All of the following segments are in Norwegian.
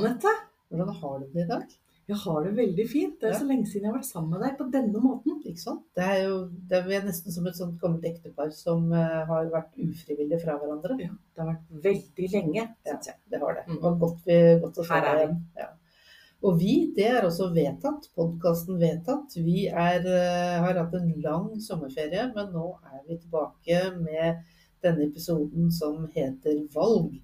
Anette. Hvordan har du det i dag? Jeg har det veldig fint. Det er Ja. så lenge siden jeg har vært sammen med deg på denne måten. Ikke sant? Det er jo det er nesten som et sånt gammelt ektepar som uh, har vært ufrivillig fra hverandre. Ja, det har vært veldig lenge, syns jeg. Det har det. Mm. Det var godt, vi, godt å se deg igjen. Ja. Og vi, det er også vedtatt. Podkasten vedtatt. Vi er, eh, har hatt en lang sommerferie, men nå er vi tilbake med denne episoden som heter Valg.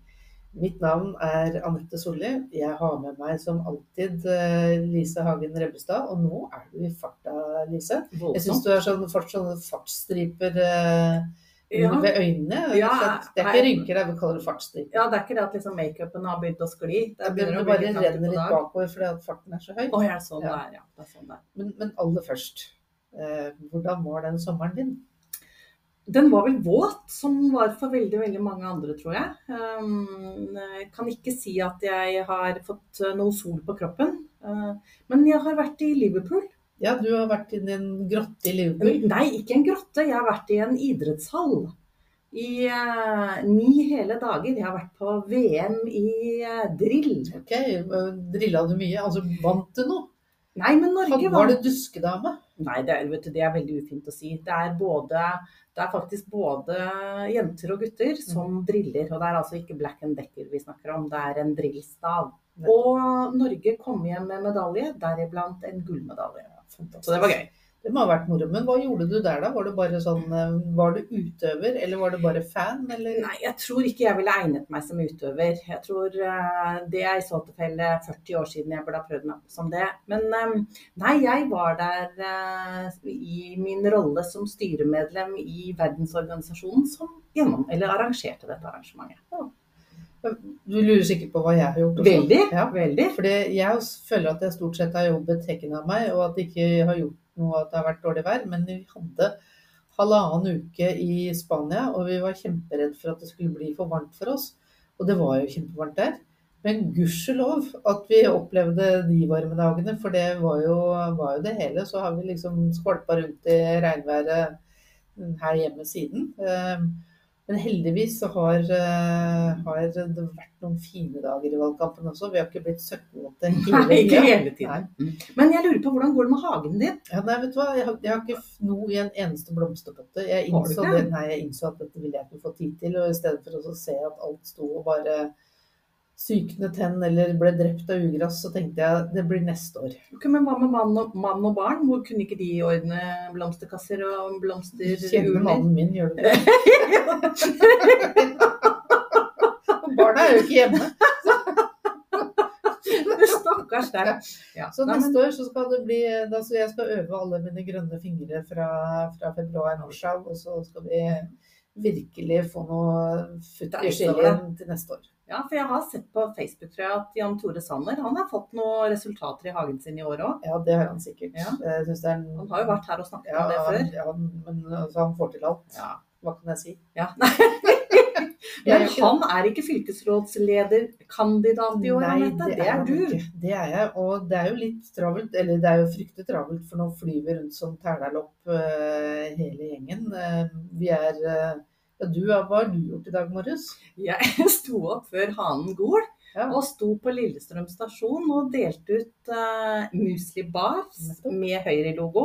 Mitt navn er Anette Solli. Jeg har med meg som alltid eh, Lise Hagen Rebbestad. Og nå er du i farta, Lise. Jeg syns du har sånn, fått sånne fartsstriper eh, Ja. ved øynene. Ja, det er ikke rynker, det er vi kaller det fartsstriper. ja, det er ikke det at liksom makeupen har begynt å skli. Det begynner å bare renne litt bakover fordi farten er så høy. Oh, ja, sånn Ja. det er, ja. Det er sånn det er. Men, men aller først, eh, hvordan var den sommeren din? Den var vel våt, som var for veldig veldig mange andre, tror jeg. Um, jeg kan ikke si at jeg har fått uh, noe sol på kroppen. Uh, men jeg har vært i Liverpool. Ja, du har vært i en grotte i Liverpool. Nei, ikke en grotte. Jeg har vært i en idrettshall. I uh, ni hele dager. Jeg har vært på VM i drill. Ok, eh, Drilla du mye? Altså, vant du noe? Nei, men Norge var var det duskedame? Nei, det er, du, det er veldig ufint å si. Det er, både, det er faktisk både jenter og gutter som driller. Og det er altså ikke Black and Decker vi snakker om, det er en drillstav. Og Norge kom hjem med medalje, deriblant en gullmedalje. Så det var gøy. Det må ha vært moro. Men hva gjorde du der, da? Var det bare sånn, eh, var du utøver, eller var du bare fan? Eller? Nei, jeg tror ikke jeg ville egnet meg som utøver. Jeg tror eh, det er i så tilfelle 40 år siden jeg burde ha prøvd meg som det. Men eh, nei, jeg var der i min rolle som styremedlem i verdensorganisasjonen som gjennom, eller arrangerte dette arrangementet. Du lurer sikkert på hva jeg har gjort? også. Veldig, Ja. veldig. Fordi jeg føler at jeg stort sett har jobbet hekken av meg, og at jeg ikke har gjort at det har vært dårlig vær. Men vi hadde halvannen uke i Spania, og vi var kjemperedd for at det skulle bli for varmt for oss. Og det var jo kjempevarmt der. Men gudskjelov at vi opplevde de varme dagene, for det var jo, var jo det hele. Så har vi liksom skvalpa rundt i regnværet her hjemme siden. Men heldigvis så har, eh, har det vært noen fine dager i valgkampen også. Vi har ikke blitt søkkvåte hele Nei, ikke hele tiden. Men jeg lurer på hvordan går det med hagen din? Ja, nei, vet du hva? Jeg har, jeg har ikke noe i en eneste blomsterpotte. Jeg innså, det? det, nei, jeg innså at dette ville jeg ikke få tid til. Og i stedet for å se at alt sto og bare syknet tenn eller ble drept av ugress, så tenkte jeg det blir neste år. Okay, men hva med mann og, mann og barn? Hvor kunne ikke de ordne blomsterkasser og Kjenner blomsterurner? mannen min, gjør du det? Barna er jo ikke hjemme. Stakkars deg. Ja. Så Nei, men- neste år så skal det bli da, så Jeg skal øve alle mine grønne fingre fra, fra februar mars av, og så skal vi virkelig få noe futt i skillen til neste år. Ja, for jeg har sett på Facebook tror jeg, at Jan Tore Sanner han har fått noen resultater i hagen sin i år òg. Ja, det har han sikkert. Ja. En, Han har jo vært her og snakket ja, om det før. Ja, men altså, han får til alt. Ja. Hva kan jeg si? Ja. Er Men han er ikke fylkesrådslederkandidat i år, Nei, Anette. Det er han du. Det er jeg. Og det er jo litt travelt, eller det er jo fryktelig travelt, for nå flyr vi rundt som tælalopp uh, hele gjengen. Uh, vi er uh, Ja, du, hva har du gjort i dag morges? Jeg sto opp før hanen gol Ja. og sto på Lillestrøm stasjon og delte ut uh, Musli Bars med Høyre-logo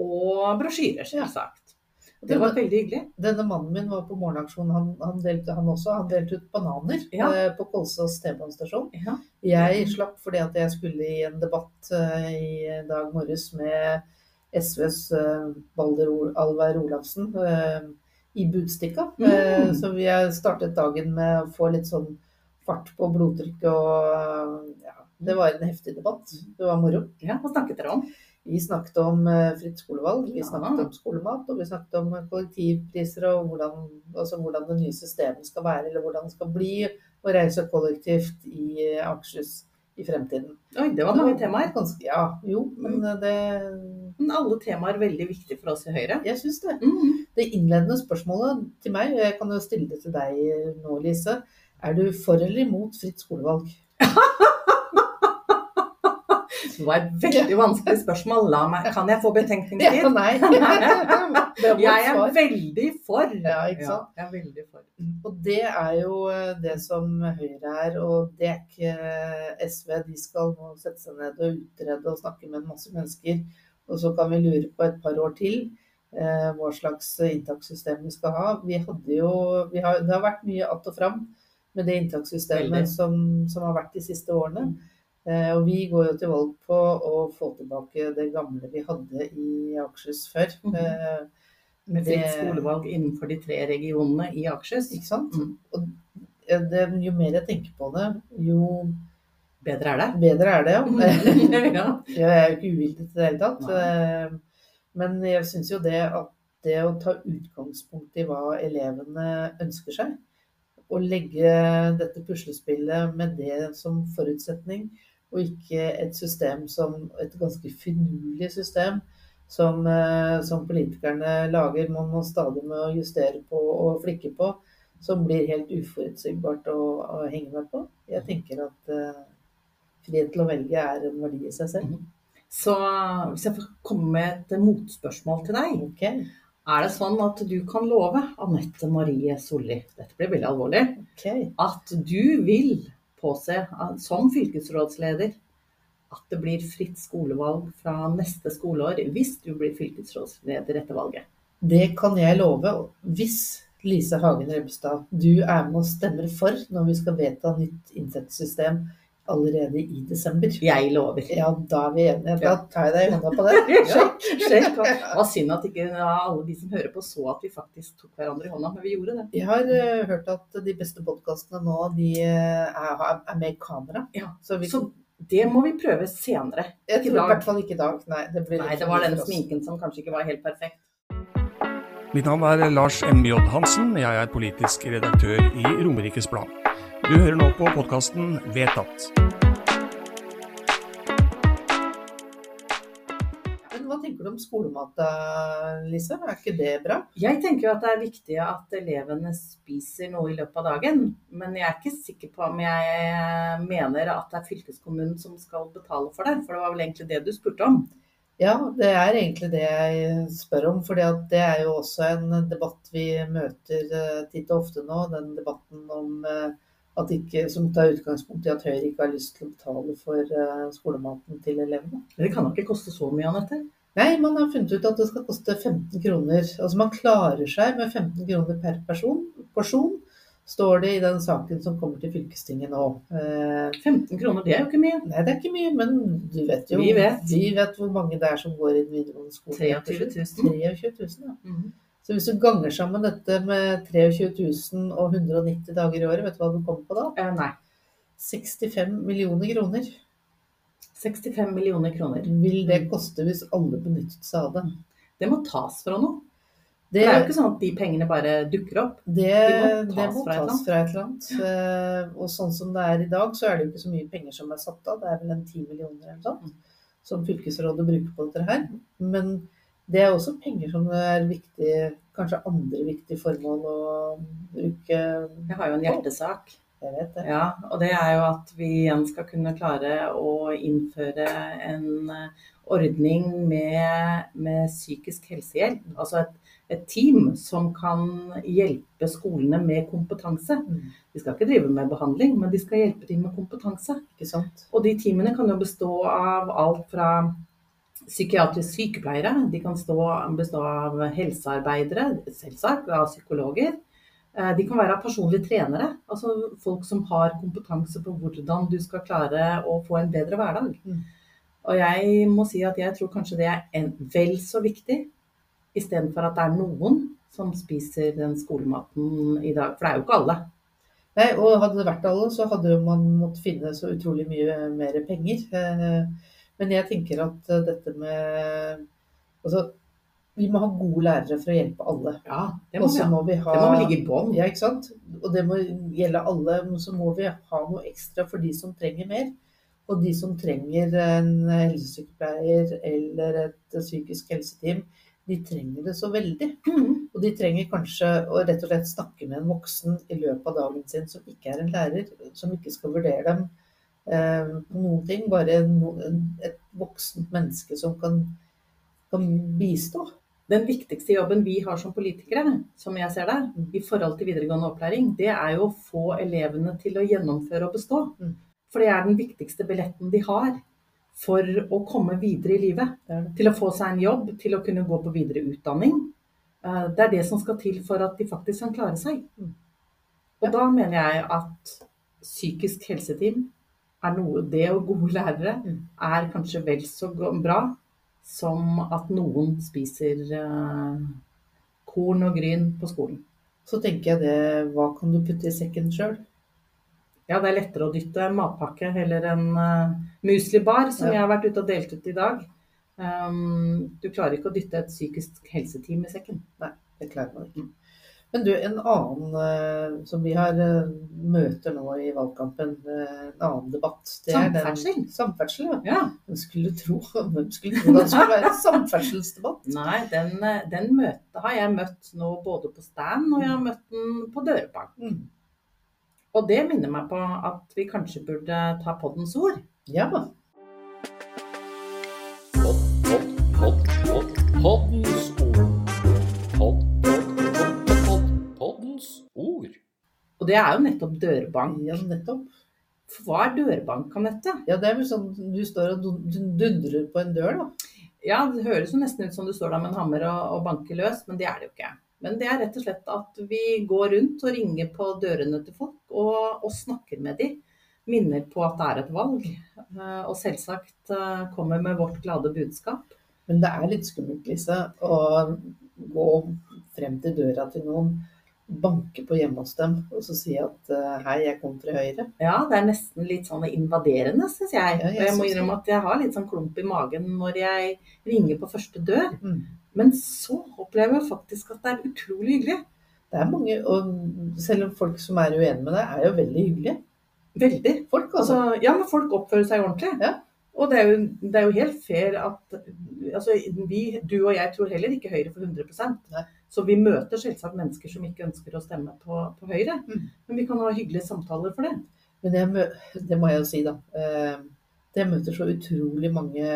og brosjyrer, selvsagt. Det var veldig hyggelig. Denne mannen min var på morgenaksjon, han, han delte han også. Han delte ut bananer Ja. eh, på Kolsås T-banestasjon. Ja. Jeg slapp fordi at jeg skulle i en debatt eh, i dag morges med SVs eh, Balder Alvar Olafsen eh, i Budstikka. Mm. Eh, så vi startet dagen med å få litt sånn fart på blodtrykket og ja, det var en heftig debatt. Det var moro. Ja, Hva snakket dere om? Vi snakket om eh, fritt skolevalg, vi snakket om skolemat, og vi snakket om eh, kollektivpriser og hvordan, altså hvordan det nye systemet skal være, eller hvordan det skal bli å reise kollektivt i eh, Akershus i fremtiden. Oi, det var mange temaer. Ganske, ja, jo, men eh, det Men alle temaer veldig viktige for oss i Høyre. Jeg syns det. Mm. Det innledende spørsmålet til meg, og jeg kan jo stille det til deg nå, Lise. Er du for eller imot fritt skolevalg? Det var et veldig vanskelig spørsmål. La meg, kan jeg få Ja, nei. Jeg er veldig for. Ja, ikke sant? jeg er veldig for. Og det er jo eh, det som Høyre er, og det er ikke eh, SV. De skal nå sette seg ned og utrede og snakke med en masse mennesker. Og så kan vi lure på et par år til eh, hva slags inntakssystem vi skal ha. Vi hadde jo, vi har, det har vært mye att og fram med det inntakssystemet som, som har vært de siste årene. Eh, og vi går jo til valg på å få tilbake det gamle vi hadde i Akershus før. Mm. Med fritt skolevalg innenfor de tre regionene i Akershus. Ikke sant? Mm. Og eh, det, jo mer jeg tenker på det, jo Bedre er det. bedre er det, ja. ja. Jeg er jo ikke uvillig til det hele tatt. Nei. Men jeg syns jo det at det å ta utgangspunkt i hva elevene ønsker seg, og legge dette puslespillet med det som forutsetning, og ikke et system som et ganske finurlig system som, eh, som politikerne lager, man må stadig må justere på og flikke på, som blir helt uforutsigbart å, å henge med på. Jeg tenker at uh, frihet til å velge er en verdi i seg selv. Så hvis jeg får komme med et motspørsmål til deg. Okay. Er det sånn at du kan love Anette Marie Solli, dette blir veldig alvorlig, okay. at du vil påse som fylkesrådsleder at det blir fritt skolevalg fra neste skoleår hvis du blir fylkesrådsleder etter valget? Det kan jeg love. Hvis Lise Hagen Rebstad, du er med og stemmer for når vi skal vedta nytt inntektssystem allerede i desember. Jeg lover. Ja, da er vi enige. Da tar jeg deg i hånda på det. Sjekk. sjekk. Det var synd at ikke alle de som hører på, så at vi faktisk tok hverandre i hånda, men vi gjorde det. Jeg har uh, hørt at de beste podkastene nå, de uh, er, er med i kamera. Ja, Så vi, Så det må vi prøve senere. jeg tror i dag. hvert fall ikke i dag. Nei, det blir Nei, det var den sminken som kanskje ikke var helt perfekt. Mitt navn er Lars M.J. Hansen. Jeg er politisk redaktør i Romerikes Blad. Du hører nå på podkasten Vedtatt. Men hva tenker du om skolemat Lise? Er ikke det bra? Jeg tenker jo at det er viktig at elevene spiser noe i løpet av dagen. Men jeg er ikke sikker på om jeg mener at det er fylkeskommunen som skal betale for det. For det var vel egentlig det du spurte om. Ja, det er egentlig det jeg spør om. For det er jo også en debatt vi møter eh, titt og ofte nå. Den debatten om eh, ikke, som tar utgangspunkt i at Høyre ikke har lyst til å betale for eh, skolematen til elevene. Men det kan da ikke koste så mye, Anette? Nei, man har funnet ut at det skal koste 15 kroner. Altså man klarer seg med 15 kroner per person, porsjon, står det i den saken som kommer til fylkestinget nå. Eh, 15 kroner, det er jo ikke mye. nei, det er ikke mye, men du vet jo Vi vet. vi vet hvor mange det er som går i den videregående skolen. 23 000. 23 000, ja. Så hvis du ganger sammen dette med 23 000 og 190 dager i året, vet du hva du kommer på da? Eh, nei. 65 millioner kroner 65 millioner kroner. vil det koste hvis alle benyttet seg av det. Det må tas fra noe. Det, Det er jo ikke sånn at de pengene bare dukker opp. det, må det tas må fra et fra et eller annet. Eh, Og sånn som det er i dag, så er det jo ikke så mye penger som er satt av. Det er vel en 10 millioner eller noe sånt som fylkesrådet bruker på dette her. Men det er også penger som er viktig, kanskje andre viktige formål å bruke. Jeg har jo en hjertesak. Jeg vet det. Ja, og det er jo at vi igjen skal kunne klare å innføre en eh, ordning med, med psykisk helsehjelp. Altså et, et team som kan hjelpe skolene med kompetanse. Mm. De skal ikke drive med behandling, men de skal hjelpe dem med kompetanse. Ikke sant? Og de teamene kan jo bestå av alt fra psykiatriske sykepleiere, de kan stå, bestå av helsearbeidere, selvsagt, av psykologer. Eh, De kan være personlige trenere, altså folk som har kompetanse på hvordan du skal klare å få en bedre hverdag. Mm. Og jeg må si at jeg tror kanskje det er en, vel så viktig, istedenfor at det er noen som spiser den skolematen i dag. For det er jo ikke alle. Nei, og hadde det vært alle, så hadde man måttet finne så utrolig mye mer penger. Eh, Men jeg tenker at eh, dette med Altså, vi må ha gode lærere for å hjelpe alle. Ja, det må vi må vi ha Det må ligge i bånn. Ja, ikke sant? Og det må gjelde alle. Men så må vi ha noe ekstra for de som trenger mer. Og de som trenger en helsesykepleier eller et psykisk helseteam, de trenger det så veldig. Mm. Og de trenger kanskje å rett og slett snakke med en voksen i løpet av dagen sin som ikke er en lærer, som ikke skal vurdere dem noen ting. Bare et voksent menneske som kan, kan bistå. Den viktigste jobben vi har som politikere, som jeg ser det, i forhold til videregående opplæring, det er jo å få elevene til å gjennomføre og bestå. Mm. For det er den viktigste billetten de har for å komme videre i livet. Til å få seg en jobb, til å kunne gå på videre utdanning. Eh, Det er det som skal til for at de faktisk kan klare seg. Mm. Og da mener jeg at psykisk helseteam er noe Det og gode lærere Mm. er kanskje vel så bra som at noen spiser eh, korn og gryn på skolen. Så tenker jeg det Hva kan du putte i sekken sjøl? Ja, det er lettere å dytte en matpakke eller en uh, muslibar, som Ja. jeg har vært ute og delt ut i dag. Um, du klarer ikke å dytte et psykisk helseteam i sekken. Nei, Det klarer man ikke. Men du, en annen eh, som vi har eh, møter nå i valgkampen, eh, en annen debatt det er den- Samferdsel. Samferdsel, ja. Ja. Hvem skulle tro, hvem skulle tro det skulle være en samferdselsdebatt? Nei, den, den møtet har jeg møtt nå både på stand og jeg har møtt den på dørbank. Mm. Og det minner meg på at vi kanskje burde ta poddens ord. Ja. Det er jo nettopp dørbank. ja, nettopp. For hva er dørbank, Anette? Ja, det er vel sånn du står og dundrer på en dør, da. Ja, det høres jo nesten ut som du står der med en hammer og, og banker løs, men det er det jo ikke. Men det er rett og slett at vi går rundt og ringer på dørene til folk og, og snakker med dem. Minner på at det er et valg. eh, Og selvsagt eh, kommer med vårt glade budskap. Men det er litt skummelt, Lise, å gå frem til døra til noen, banke på hjemme hos dem og så si at eh, hei, jeg kom fra Høyre. Ja, det er nesten litt sånn invaderende, syns jeg. Ja, jeg Og jeg må innrømme at jeg har litt sånn klump i magen når jeg ringer på første dør. Mm. Men så opplever jeg faktisk at det er utrolig hyggelig. Det er mange, og selv om folk som er uenige med deg, er jo veldig hyggelige. Veldig. Folk, altså. Altså, ja, men folk oppfører seg ordentlig. Ja. Og det er, jo, det er jo helt fair at altså, vi, du og jeg tror heller ikke Høyre for 100 Nei. Så vi møter selvsagt mennesker som ikke ønsker å stemme på, på Høyre. Mm. Men vi kan ha hyggelige samtaler for det. Men jeg, det må jeg jo si, da. Eh, Jeg møter så utrolig mange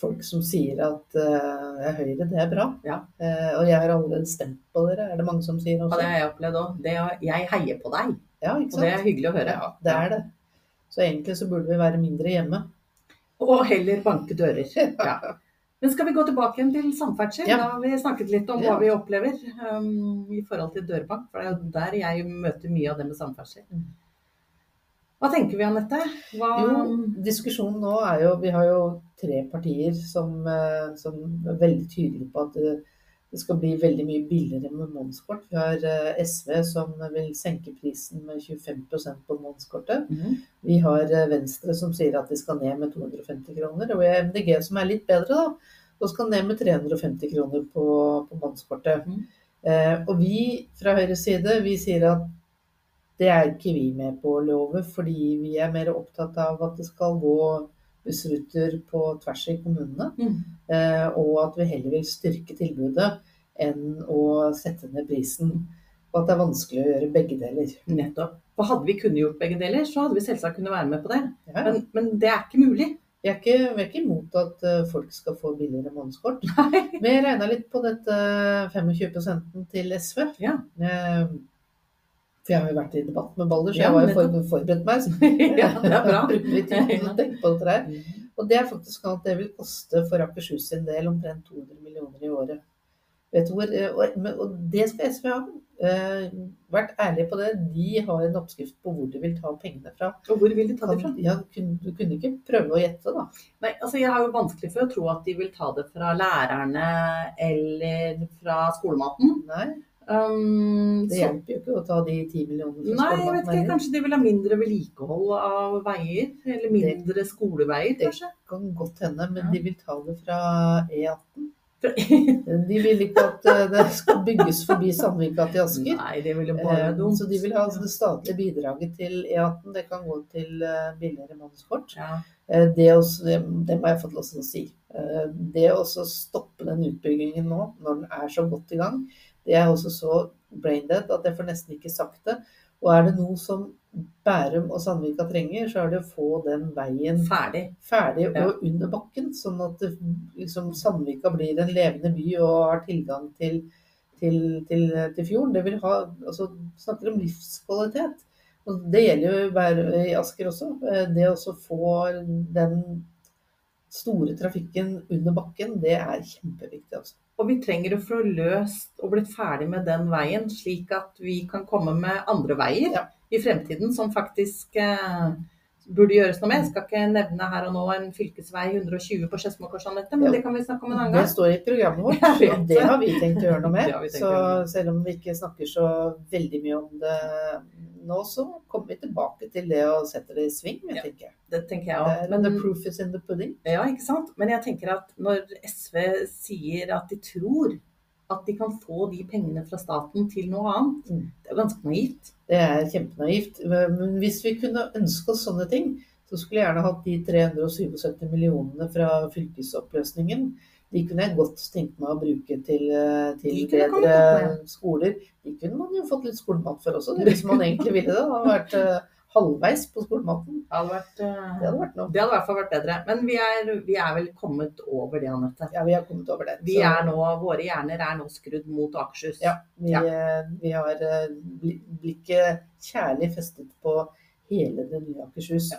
folk som sier at uh, Høyre, det er bra. Ja. Uh, Og jeg har allerede stemt på dere, er det mange som sier også. Ja, det har jeg opplevd òg. Jeg heier på deg, Ja, og det er hyggelig å høre. Ja, det er det. Så egentlig så burde vi være mindre hjemme. Og heller banke dører. Ja. Men skal vi gå tilbake igjen til samferdsel? Ja. Da har vi snakket litt om hva vi opplever um, i forhold til dørbank. For det er jo der jeg møter mye av det med samferdsel. Mm. Hva tenker vi, Anette? Hva, Jo, diskusjonen nå er jo Vi har jo tre partier som, eh, som er veldig tydelige på at det, skal bli veldig mye billigere med månedskort. Vi har eh, SV som vil senke prisen med 25% på månedskortet. Mm. Vi har eh, Venstre som sier at de skal ned med 250 kroner. Og vi har MDG som er litt bedre, da. Og skal ned med 350 kroner på, på månedskortet. Mm. Eh, og vi fra Høyres side vi sier at det er ikke vi med på å love, fordi vi er mer opptatt av at det skal gå bussruter på tvers i kommunene. Mm. Eh, og at vi heller vil styrke tilbudet enn å sette ned prisen. Og at det er vanskelig å gjøre begge deler. Nettopp. For hadde vi kunnet gjort begge deler, så hadde vi selvsagt kunnet være med på det. Ja, Men, men det er ikke mulig. vi, er ikke, vi er ikke imot at eh, folk skal få billigere månedskort. Nei. Men regna litt på dette 25% til SV. Ja. Eh, For jeg har jo vært i debatt med Balder, så jeg var jo for, forberedt meg. Så ja, det er bra. litt tid å tenke på dette her. Og det er faktisk sånn at det vil koste for Akershus sin del omtrent 200 millioner i året. Vet du hvor, eh, og, det skal SV ha. Eh, vært ærlig på det. De har en oppskrift på hvor de vil ta pengene fra. Og hvor vil de ta det fra? Ja, du kunne ikke prøve å gjette, da. Nei, altså Jeg har jo vanskelig for å tro at de vil ta det fra lærerne eller fra skolematen. Nei, Um, det hjelper jo ikke å ta de 10 millionene nei, jeg vet ikke. Kanskje de vil ha mindre vedlikehold av veier? Eller mindre skoleveier, Det- kanskje? kan godt hende, men Ja. de vil ta det fra E18. De vil ikke at eh, det skal bygges forbi Sandvika til Asker. Nei, det vil jo bare Eh, dumt. Så de vil ha det statlige bidraget til E18. Det kan gå til eh, billigere månedskort. Ja. Det, også, det, det må jeg få lov til å si. Det å stoppe den utbyggingen nå, når den er så godt i gang, det er også så brain dead at jeg får nesten ikke sagt det. Og er det noe som Bærum og Sandvika trenger, så er det å få den veien Ferdig. ferdig Ja. og under bakken, sånn at det, liksom, Sandvika blir en levende by og har tilgang til, til, til, til fjorden. Det vil ha, altså, snakker om livskvalitet. Og det gjelder jo i Asker også. Eh, Det å få den store trafikken under bakken, det er kjempeviktig. Altså. Og vi trenger å få løst og blitt ferdig med den veien, slik at vi kan komme med andre veier Ja. i fremtiden som faktisk eh, burde gjøres noe med. Jeg skal ikke nevne her og nå en fylkesvei 120 på Skedsmokorsanettet, men det kan vi snakke om en annen gang. Det står i programmet vårt, og det har vi tenkt å gjøre noe med. Så selv om vi ikke snakker så veldig mye om det nå, så kommer vi tilbake til det og setter det i sving, jeg Ja. tenker jeg. Det tenker jeg også. Men The proof is in the pudding. ja, ikke sant? Men jeg tenker at når SV sier at de tror at de kan få de pengene fra staten til noe annet, Mm. det er ganske naivt. Det er kjempenaivt. Men hvis vi kunne ønske oss sånne ting, så skulle jeg gjerne hatt de 377 millionene fra fylkesoppløsningen. De kunne jeg godt tenkt meg å bruke til, eh, til bedre skoler. De kunne man jo fått litt skolemat for også, hvis man egentlig ville det. Det hadde vært eh, halvveis på skolematen. Det hadde vært, eh, Det hadde vært noe. det hadde i hvert fall vært bedre. Men vi er, vi er vel kommet over det, Anette. Ja, vi har kommet over det. Vi Så- er nå, Våre hjerner er nå skrudd mot Akershus. Ja, vi, Ja. eh, vi har eh, blikket kjærlig festet på hele det nye Akershus. Ja.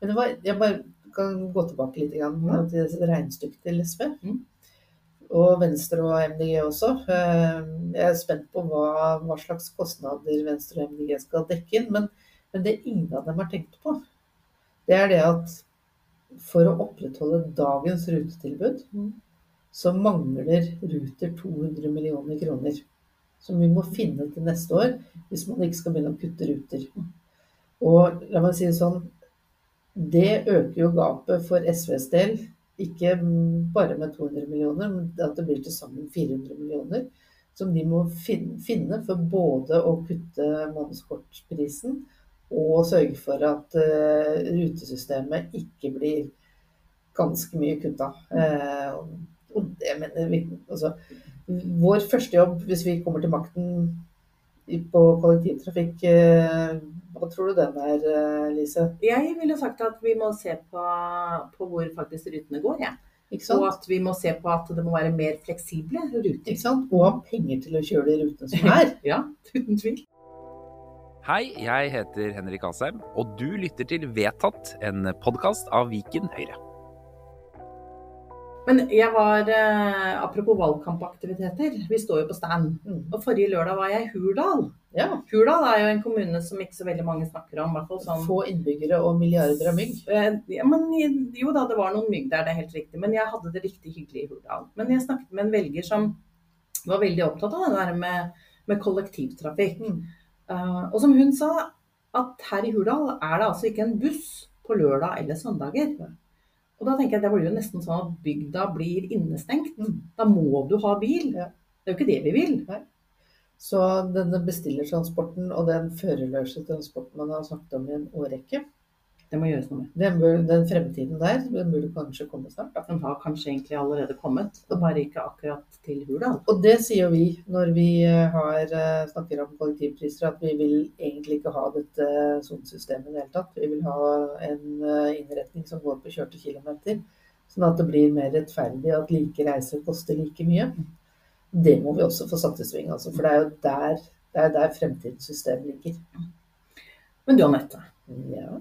Men det var, jeg bare kan gå tilbake litt grann, mm. til regnestykket til SV. Mm. Og Venstre og MDG også. Jeg er spent på hva, hva slags kostnader Venstre og MDG skal dekke inn. Men, men det ingen av dem har tenkt på, det er det at for å opprettholde dagens rutetilbud, Mm. så mangler Ruter 200 millioner kroner. Som vi må finne til neste år, hvis man ikke skal begynne å kutte ruter. Og la meg si det sånn, det øker jo gapet for SVs del, ikke bare med 200 millioner, men at det blir til sammen 400 millioner. Som de må finne for både å kutte månedskortprisen og sørge for at uh, rutesystemet ikke blir ganske mye kutta. Uh, mener vi altså, Vår første jobb hvis vi kommer til makten på kollektivtrafikk, eh, hva tror du den er, eh, Lise? Jeg ville sagt at vi må se på, på hvor faktisk rutene går. Ja. Ikke Og at vi må se på at det må være mer fleksible ruter. Og ha penger til å kjøre de rutene som er. Ja, uten tvil. Hei, jeg heter Henrik Asheim, og du lytter til Vedtatt, en podkast av Viken Høyre. Men jeg var eh, Apropos valgkampaktiviteter. Vi står jo på stand. Mm. Og forrige lørdag var jeg i Hurdal. Ja. Hurdal er jo en kommune som ikke så veldig mange snakker om. hvert fall sånn Få innbyggere og milliarder av mygg. Eh, Ja, men jo da, det var noen mygg der, det er helt riktig. Men jeg hadde det riktig hyggelig i Hurdal. Men jeg snakket med en velger som var veldig opptatt av det der med, med kollektivtrafikk. Mm. Eh, og som hun sa, at her i Hurdal er det altså ikke en buss på lørdag eller søndager. Og da tenker jeg det blir jo nesten sånn at bygda blir innestengt. Mm. Da må du ha bil. Det er jo ikke det vi vil. Så denne bestillertransporten og den førerløse transporten man har snakket om i en årrekke, Det må gjøres noe med. den, bør, den fremtiden der, den burde kanskje komme snart. da. Den har kanskje egentlig allerede kommet, og bare ikke akkurat til Hurdal. Og det sier vi når vi eh, har, eh, snakker om kollektivpriser, at vi vil egentlig ikke ha dette sonesystemet i det hele tatt. Vi vil ha en eh, innretning som går på kjørte kilometer, sånn at det blir mer rettferdig at like reiser koster like mye. Det må vi også få satt i sving, altså, for det er jo der, det er der fremtidens system ligger. Men du Anette, Ja.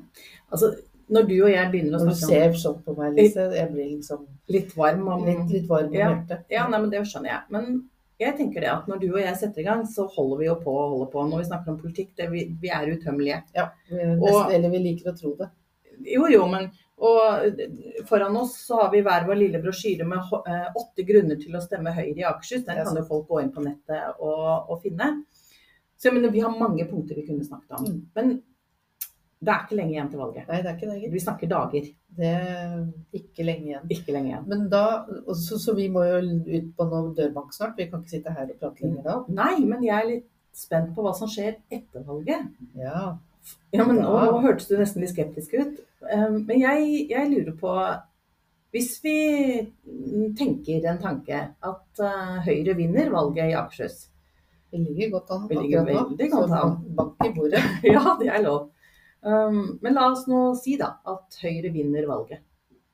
altså når du og jeg begynner å snakke Når du ser sånn på meg, Lise, jeg blir liksom litt varm om litt, litt varm om Ja. hjertet. Ja, nei, men det skjønner jeg. Men jeg tenker det at når du og jeg setter i gang, så holder vi jo på og holder på. Når vi snakker om politikk, det, vi, vi er utømmelige. Ja, vi, Og- nesten, eller vi liker å tro det. Jo, jo, men og foran oss så har vi hver vår lille brosjyre med eh, åtte grunner til å stemme Høyre i Akershus. Den kan jo folk gå inn på nettet og, og finne. Så jeg mener, vi har mange punkter vi kunne snakket om. Mm. Men det er ikke lenge igjen til valget. Nei, det er ikke det. Vi snakker dager, Det er ikke lenge igjen. ikke lenge igjen. Men da, så, så vi må jo ut på noe dørbank snart. Vi kan ikke sitte her og prate lenger da. Nei, men jeg er litt spent på hva som skjer etter valget. Ja. Ja, men nå, nå hørtes du nesten litt skeptisk ut. Um, Men jeg, jeg lurer på Hvis vi tenker en tanke at uh, Høyre vinner valget i Akershus Vi ligger godt an Vi ligger veldig godt an. bank i bordet. Ja, det er lov. Um, men la oss nå si da at Høyre vinner valget.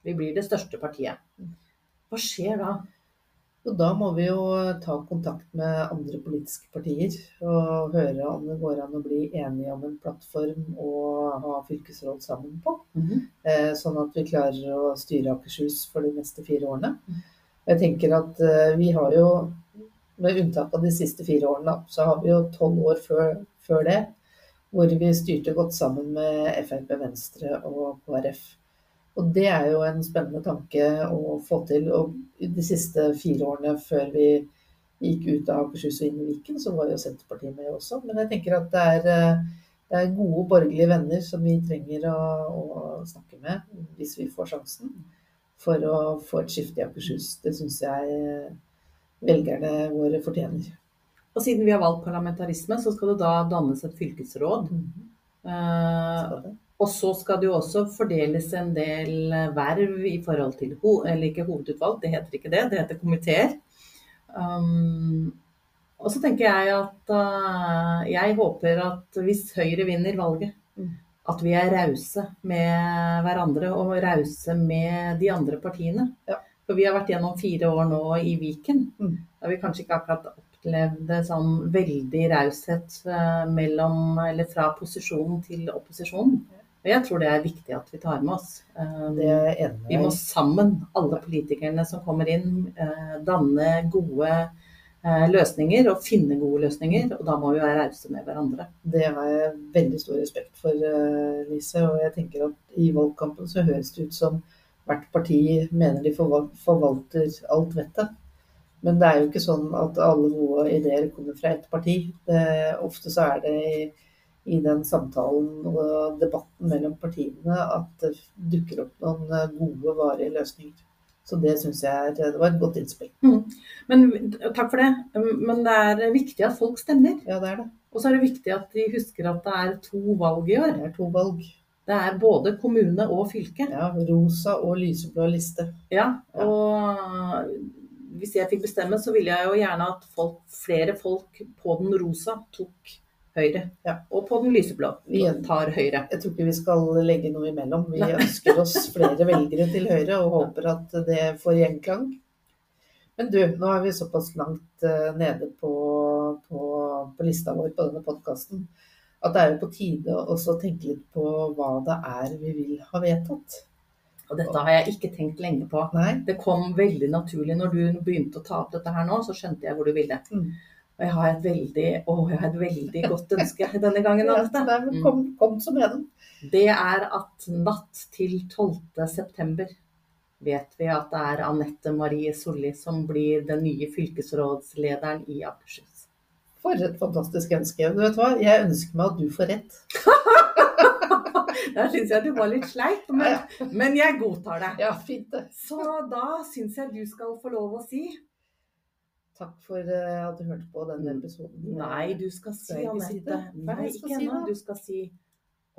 Vi blir det største partiet. Hva skjer da? Og da må vi jo ta kontakt med andre politiske partier og høre om det går an å bli enige om en plattform å ha fylkesråd sammen på. Eh, Sånn at vi klarer å styre Akershus for de neste fire årene. Jeg tenker at eh, vi har jo, med unntak av de siste fire årene, så har vi jo tolv år før, før det hvor vi styrte godt sammen med Frp, Venstre og KrF. Og det er jo en spennende tanke å få til. Og de siste fire årene før vi gikk ut av Akershus og inn i Viken, så var jo Senterpartiet med også. Men jeg tenker at det er, eh, det er gode borgerlige venner som vi trenger å, å snakke med hvis vi får sjansen for å få et skifte i Akershus. Det syns jeg eh, velgerne våre fortjener. Og siden vi har valgt parlamentarisme, så skal det da dannes et fylkesråd. Mm. Og så skal det jo også fordeles en del verv i forhold til eller ikke hovedutvalg, det heter ikke det, det heter komiteer. Um, og så tenker jeg at uh, jeg håper at hvis Høyre vinner valget, Mm. at vi er rause med hverandre og rause med de andre partiene. Ja. For vi har vært gjennom fire år nå i Viken. Mm. Da vi kanskje ikke akkurat opplevd sånn veldig raushet eh, mellom, eller fra posisjonen til opposisjonen. Og jeg tror det er viktig at vi tar med oss. Eh, vi må sammen, alle politikerne som kommer inn, eh, danne gode løsninger og finne gode løsninger. Og da må vi være rause med hverandre. Det har jeg veldig stor respekt for, Lise. Og jeg tenker at i valgkampen så høres det ut som hvert parti mener de forvalter alt vettet. Men det er jo ikke sånn at alle gode ideer kommer fra ett parti. Det, ofte så er det i, i den samtalen og debatten mellom partiene at det dukker opp noen eh, gode, varige løsninger. Så det syns jeg det var et godt innspill. Men takk for det. Men det er viktig at folk stemmer. Ja, det er det. Og så er det viktig at de husker at det er to valg i år. Det er to valg. Det er både kommune og fylke. Ja, Rosa og lyseblå liste. Ja, og hvis jeg fikk bestemme, så ville jeg jo gjerne at folk, flere folk på den rosa tok Høyre. Ja. Og på den lyseblå tar Høyre. Jeg tror ikke vi skal legge noe imellom. Vi Nei. ønsker oss flere velgere til Høyre og håper at det får gjenklang. Men du, nå er vi såpass langt eh, nede på, på, på lista vår på denne podkasten at det er jo på tide å også tenke litt på hva det er vi vil ha vedtatt. Og dette har jeg ikke tenkt lenge på. Nei? Det kom veldig naturlig når du begynte å ta opp dette her nå, så skjønte jeg hvor du ville. Mm. Og jeg har et veldig, å, jeg har et veldig godt ønske denne gangen, Ja, Anette. nei, men kom, kom så med den. Det er at natt til 12. september vet vi at det er Anette Marie Solli som blir den nye fylkesrådslederen i Akershus. For et fantastisk ønske. Du vet hva, jeg ønsker meg at du får rett. Der syns jeg du var litt sleip, men, men jeg godtar det. Ja, fint det. Så da syns jeg du skal få lov å si Takk for eh, at du hørte på denne episoden. Nei, du skal si Anette. Nei, ikke ennå. Du skal si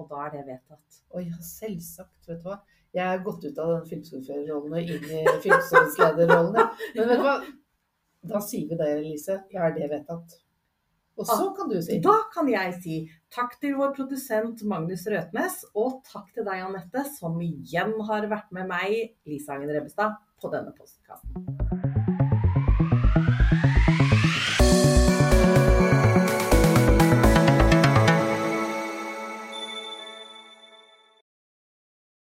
Og da er det vedtatt. Å ja, selvsagt. Vet du hva. Jeg er gått ut av den fylkesordførerrollen og inn i fylkesrådslederrollen. Men vet du hva. Da sier vi det, Elise. Ja, er det vedtatt. Og så kan du si Da kan jeg si takk til vår produsent Magnus Røtnes, og takk til deg, Anette, som igjen har vært med meg, Lise Hagen Rebbestad, på denne postkassen.